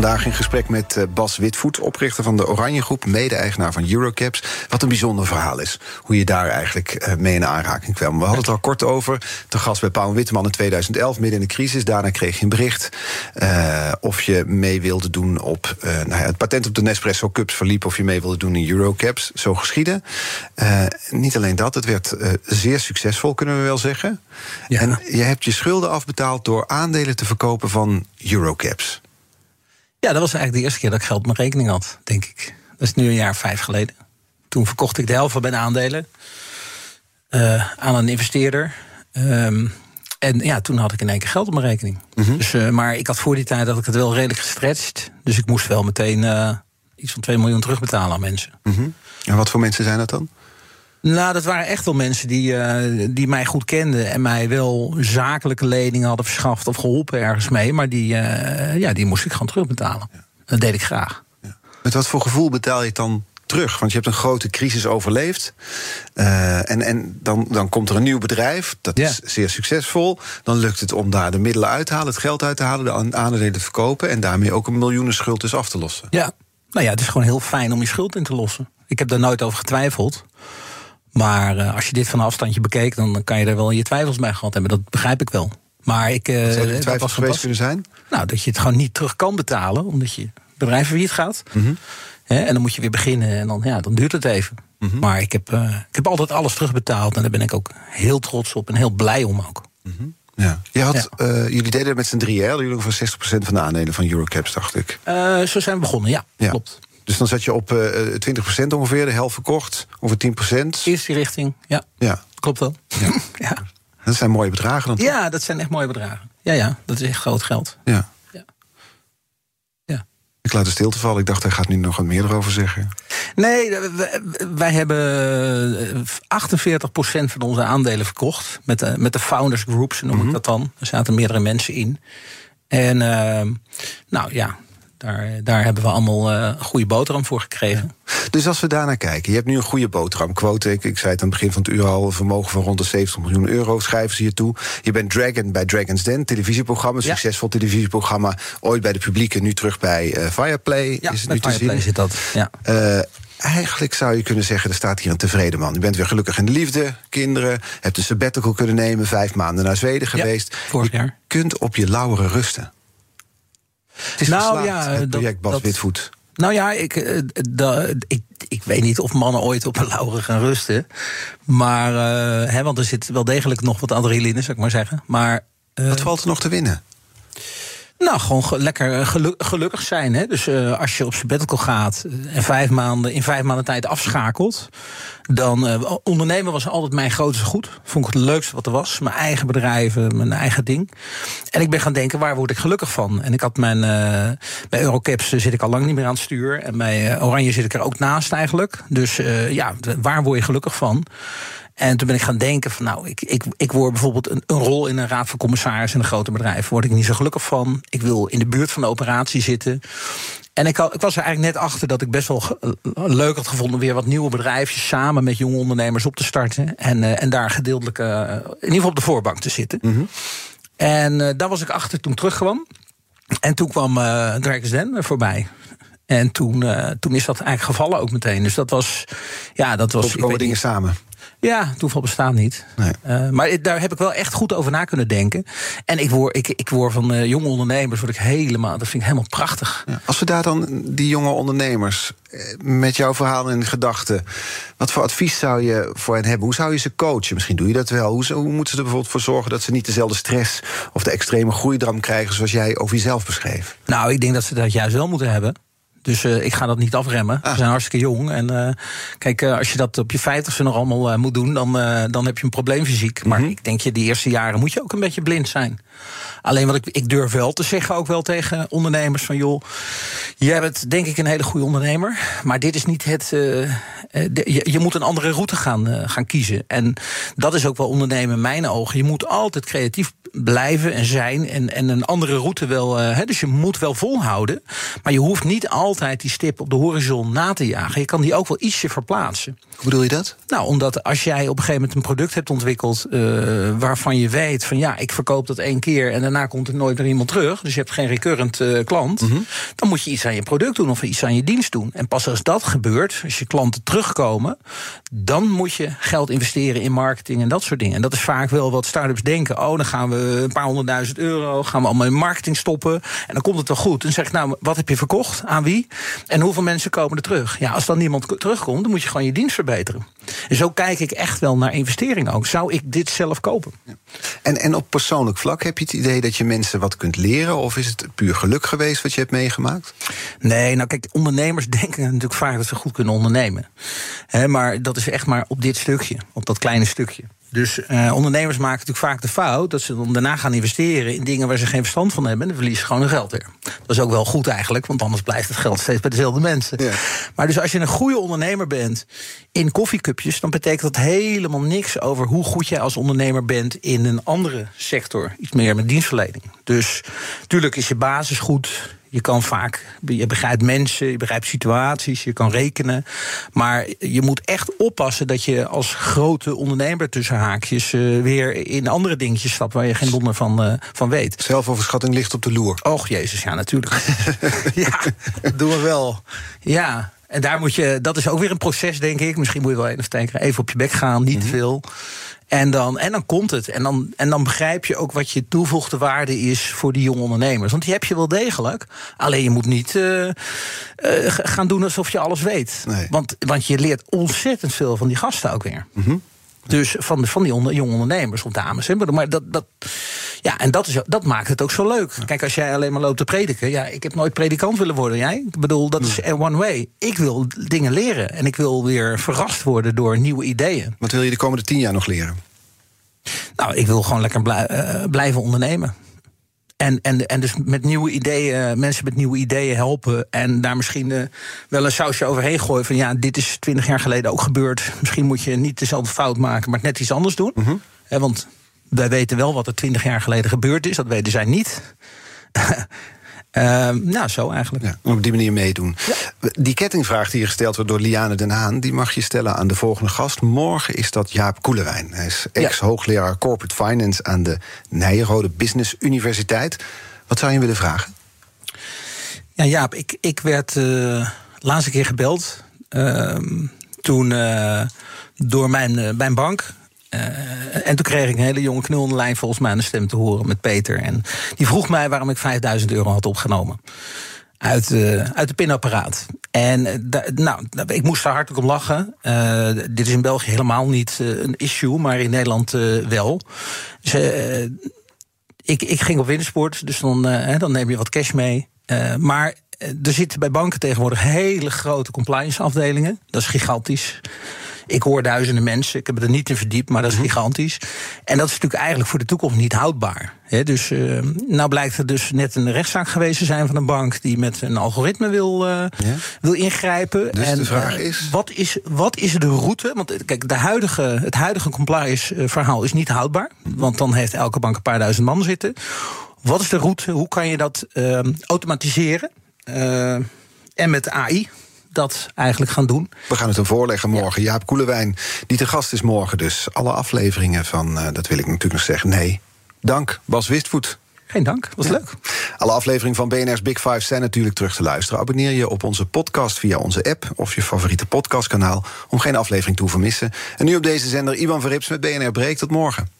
Vandaag in gesprek met eh, Bas Witvoet, oprichter van de Oranje Groep, mede-eigenaar van Eurocaps. Wat een bijzonder verhaal is, hoe je daar eigenlijk eh, mee in aanraking kwam. We hadden het al kort over, te gast bij Paul Witteman in 2011, midden in de crisis. Daarna kreeg je een bericht uh, of je mee wilde doen op... Uh, nou ja, het patent op de Nespresso Cups verliep of je mee wilde doen in Eurocaps. Zo geschieden. niet alleen dat, het werd zeer succesvol, kunnen we wel zeggen. Ja. En je hebt je schulden afbetaald door aandelen te verkopen van Eurocaps. Ja, dat was eigenlijk de eerste keer dat ik geld op mijn rekening had, denk ik. Dat is nu een jaar vijf geleden. Toen verkocht ik de helft van mijn aandelen uh, aan een investeerder. Um, en ja, toen had ik in één keer geld op mijn rekening. Mm -hmm. dus, uh, maar ik had voor die tijd dat ik het wel redelijk gestretched. Dus ik moest wel meteen uh, iets van 2 miljoen terugbetalen aan mensen. Mm -hmm. En wat voor mensen zijn dat dan? Nou, dat waren echt wel mensen die, uh, die mij goed kenden en mij wel zakelijke leningen hadden verschaft of geholpen ergens mee. Maar die, uh, ja, die moest ik gewoon terugbetalen. Ja. Dat deed ik graag. Ja. Met wat voor gevoel betaal je het dan terug? Want je hebt een grote crisis overleefd. Uh, en en dan, dan komt er een nieuw bedrijf. Dat ja. is zeer succesvol. Dan lukt het om daar de middelen uit te halen, het geld uit te halen, de aandelen te verkopen. En daarmee ook een miljoenen schuld dus af te lossen. Ja, nou ja, het is gewoon heel fijn om je schuld in te lossen. Ik heb daar nooit over getwijfeld. Maar uh, als je dit van een afstandje bekeek, dan kan je er wel je twijfels bij gehad hebben. Dat begrijp ik wel. Maar ik. Uh, zou die twijfels geweest kunnen zijn? Nou, dat je het gewoon niet terug kan betalen, omdat je bedrijf failliet gaat. Mm -hmm. He, en dan moet je weer beginnen en dan, ja, dan duurt het even. Mm -hmm. Maar ik heb, uh, ik heb altijd alles terugbetaald en daar ben ik ook heel trots op en heel blij om ook. Mm -hmm. Ja. Je had, ja. uh, jullie deden het met z'n drieën, jullie ongeveer 60% van de aandelen van Eurocaps, dacht ik. Uh, zo zijn we begonnen, ja, ja. klopt. Dus dan zat je op uh, 20% ongeveer, de helft verkocht, ongeveer 10%. Eerste richting, ja. ja. Klopt wel. Ja. ja. Dat zijn mooie bedragen dan toch? Ja, dat zijn echt mooie bedragen. Ja, ja, dat is echt groot geld. Ja. ja. ja. Ik laat de stilte vallen. Ik dacht, hij gaat nu nog wat meer erover zeggen. Nee, wij hebben 48% van onze aandelen verkocht. Met de, met de Founders Groups, noem mm -hmm. ik dat dan. Er zaten meerdere mensen in. En uh, nou ja, daar, daar hebben we allemaal uh, een goede boterham voor gekregen. Ja. Dus als we daarnaar kijken, je hebt nu een goede boterhamquote. Ik, ik zei het aan het begin van het uur al, een vermogen van rond de 70 miljoen euro schrijven ze je toe. Je bent Dragon bij Dragon's Den, televisieprogramma, ja. succesvol televisieprogramma. Ooit bij de publieke, nu terug bij uh, Fireplay. Ja, is het bij nu Fireplay te zien. zit dat. Ja. Uh, Eigenlijk zou je kunnen zeggen, er staat hier een tevreden man. Je bent weer gelukkig in de liefde, kinderen, hebt een sabbatical kunnen nemen, vijf maanden naar Zweden geweest. vorig jaar. Je kunt op je lauweren rusten. Het is nou, geslaagd, ja, het project dat, Bas Witvoet. Nou ja, ik, da, ik, ik weet niet of mannen ooit op een lauren gaan rusten. Maar, uh, hè, want er zit wel degelijk nog wat adrenaline, zou ik maar zeggen. Maar, uh, wat valt er nog te winnen? Nou, gewoon ge lekker gelu gelukkig zijn. Hè? Dus uh, als je op sabbatical gaat en vijf maanden, in vijf maanden tijd afschakelt... dan ondernemen was altijd mijn grootste goed. Vond ik het leukste wat er was. Mijn eigen bedrijven, mijn eigen ding. En ik ben gaan denken, waar word ik gelukkig van? En ik had mijn... Bij Eurocaps zit ik al lang niet meer aan het stuur. En bij Oranje zit ik er ook naast eigenlijk. Dus ja, waar word je gelukkig van? En toen ben ik gaan denken van nou, ik, ik, ik word bijvoorbeeld een, een rol in een raad van commissaris in een grote bedrijf. Word ik niet zo gelukkig van. Ik wil in de buurt van de operatie zitten. En ik, ik, was er eigenlijk net achter dat ik best wel leuk had gevonden... weer wat nieuwe bedrijfjes samen met jonge ondernemers op te starten. En, uh, en daar gedeeltelijk uh, in ieder geval op de voorbank te zitten. Mm -hmm. En uh, daar was ik achter toen ik terugkwam. En toen kwam uh, Den voorbij. En toen, toen is dat eigenlijk gevallen ook meteen. Dus dat was... Ja, dat was... komen dingen samen. Ja, toeval bestaat niet. Nee. Uh, maar daar heb ik wel echt goed over na kunnen denken. En ik word, ik, ik word van uh, jonge ondernemers word ik helemaal, dat vind ik helemaal prachtig. Ja. Als we daar dan die jonge ondernemers met jouw verhaal in gedachten, wat voor advies zou je voor hen hebben? Hoe zou je ze coachen? Misschien doe je dat wel. Hoe, hoe moeten ze er bijvoorbeeld voor zorgen dat ze niet dezelfde stress of de extreme groeidram krijgen zoals jij over jezelf beschreef? Nou, ik denk dat ze dat juist wel moeten hebben. Dus uh, ik ga dat niet afremmen. Ah. We zijn hartstikke jong. En uh, kijk, uh, als je dat op je vijftigste nog allemaal moet doen, dan, dan heb je een probleem fysiek. Maar mhm. ik denk je, die eerste jaren moet je ook een beetje blind zijn. Alleen wat ik, ik durf wel te zeggen, ook wel tegen ondernemers: van joh, jij bent denk ik een hele goede ondernemer. Maar dit is niet het. Uh, je, je, moet een andere route gaan, uh, gaan kiezen. En dat is ook wel ondernemen in mijn ogen. Je moet altijd creatief blijven en zijn. En, en een andere route wel. Uh, dus je moet wel volhouden. Maar je hoeft niet altijd die stip op de horizon na te jagen. Je kan die ook wel ietsje verplaatsen. Hoe bedoel je dat? Nou, omdat als jij op een gegeven moment een product hebt ontwikkeld. waarvan je weet van ja, ik verkoop dat één keer. En daarna komt er nooit meer iemand terug. Dus je hebt geen recurrent uh, klant. Mhm. Dan moet je iets aan je product doen of iets aan je dienst doen. En pas als dat gebeurt, als je klanten terugkomen, dan moet je geld investeren in marketing en dat soort dingen. En dat is vaak wel wat start-ups denken. Oh, dan gaan we een paar honderdduizend euro, gaan we allemaal in marketing stoppen. En dan komt het wel goed. En zeg ik, nou, wat heb je verkocht? Aan wie? En hoeveel mensen komen er terug? Ja, als dan niemand terugkomt, dan moet je gewoon je dienst verbeteren. En zo kijk ik echt wel naar investeringen ook. Zou ik dit zelf kopen? Ja. En, en op persoonlijk vlak heb je het idee dat je mensen wat kunt leren? Of is het puur geluk geweest wat je hebt meegemaakt? Nee, nou kijk, ondernemers denken natuurlijk vaak dat ze goed kunnen ondernemen. maar dat is echt maar op dit stukje, op dat kleine stukje. Dus uh, ondernemers maken natuurlijk vaak de fout dat ze dan daarna gaan investeren in dingen waar ze geen verstand van hebben. En dan verliezen ze gewoon hun geld weer. Dat is ook wel goed eigenlijk, want anders blijft het geld steeds bij dezelfde mensen. Ja. Maar dus als je een goede ondernemer bent in koffiecupjes, dan betekent dat helemaal niks over hoe goed jij als ondernemer bent in een andere sector. Iets meer met dienstverlening. Dus natuurlijk is je basis goed. Je kan vaak, je begrijpt mensen, je begrijpt situaties, je kan rekenen. Maar je moet echt oppassen dat je als grote ondernemer tussen haakjes uh, weer in andere dingetjes stapt waar je geen donder van, uh, van weet. Zelfoverschatting ligt op de loer. Och jezus, ja, natuurlijk. ja, dat doen we wel. Ja. En daar moet je, dat is ook weer een proces, denk ik. Misschien moet je wel even, even op je bek gaan, niet mm veel. En dan, en dan komt het. En dan, en dan begrijp je ook wat je toevoegde waarde is voor die jonge ondernemers. Want die heb je wel degelijk. Alleen je moet niet uh, uh, gaan doen alsof je alles weet. Nee. Want, want je leert ontzettend veel van die gasten ook weer. Mm -hmm. Dus van, van die onder, jonge ondernemers of dames. Hè. Maar dat, dat, ja, en dat, is, dat maakt het ook zo leuk. Kijk, als jij alleen maar loopt te prediken. Ja, ik heb nooit predikant willen worden. Jij? Ik bedoel, dat is one way. Ik wil dingen leren. En ik wil weer verrast worden door nieuwe ideeën. Wat wil je de komende tien jaar nog leren? Nou, ik wil gewoon lekker uh, blijven ondernemen. En, en, en dus met nieuwe ideeën, mensen met nieuwe ideeën helpen. En daar misschien uh, wel een sausje overheen gooien. Van ja, dit is twintig jaar geleden ook gebeurd. Misschien moet je niet dezelfde fout maken, maar net iets anders doen. Mm want wij weten wel wat er twintig jaar geleden gebeurd is. Dat weten zij niet. Uh, nou, zo eigenlijk. Ja, op die manier meedoen. Die kettingvraag die gesteld wordt door Liane Den Haan... die mag je stellen aan de volgende gast. Morgen is dat Jaap Koelewijn. Hij is ex-hoogleraar Corporate Finance... aan de Nijrode Business Universiteit. Wat zou je willen vragen? Ja, Jaap, ik, ik werd uh, laatste keer gebeld... Ehm, toen uh, door mijn, uh, mijn bank... Uh, en toen kreeg ik een hele jonge knul lijn volgens mij aan de stem te horen met Peter. En die vroeg mij waarom ik 5000 euro had opgenomen. Uit, uh, uit de pinapparaat. En uh, nou, ik moest daar hartelijk om lachen. dit is in België helemaal niet een issue, maar in Nederland wel. Dus, ik, ik ging op wintersport, dus dan, dan neem je wat cash mee. maar er zitten bij banken tegenwoordig hele grote compliance afdelingen. Dat is gigantisch. Ik hoor duizenden mensen, ik heb er niet in verdiept, maar dat is mhm. gigantisch. En dat is natuurlijk eigenlijk voor de toekomst niet houdbaar. dus uh, nou blijkt er dus net een rechtszaak geweest te zijn van een bank die met een algoritme wil, uh, wil ingrijpen. Dus en de vraag eh, is. Wat is, wat is de route? Want kijk, de huidige, het huidige compliance verhaal is niet houdbaar. Want dan heeft elke bank een paar duizend man zitten. Wat is de route? Hoe kan je dat ehm, automatiseren? en met AI, dat eigenlijk gaan doen. We gaan het hem voorleggen morgen. Jaap Koelewijn, die te gast is morgen dus. Alle afleveringen van, uh, dat wil ik natuurlijk nog zeggen, nee. Dank, Bas Wistvoet. Geen dank, was leuk. Alle afleveringen van BNR's Big Five zijn natuurlijk terug te luisteren. Abonneer je op onze podcast via onze app of je favoriete podcastkanaal... om geen aflevering te hoeven missen. En nu op deze zender Ivan Verrips met BNR Breek. Tot morgen.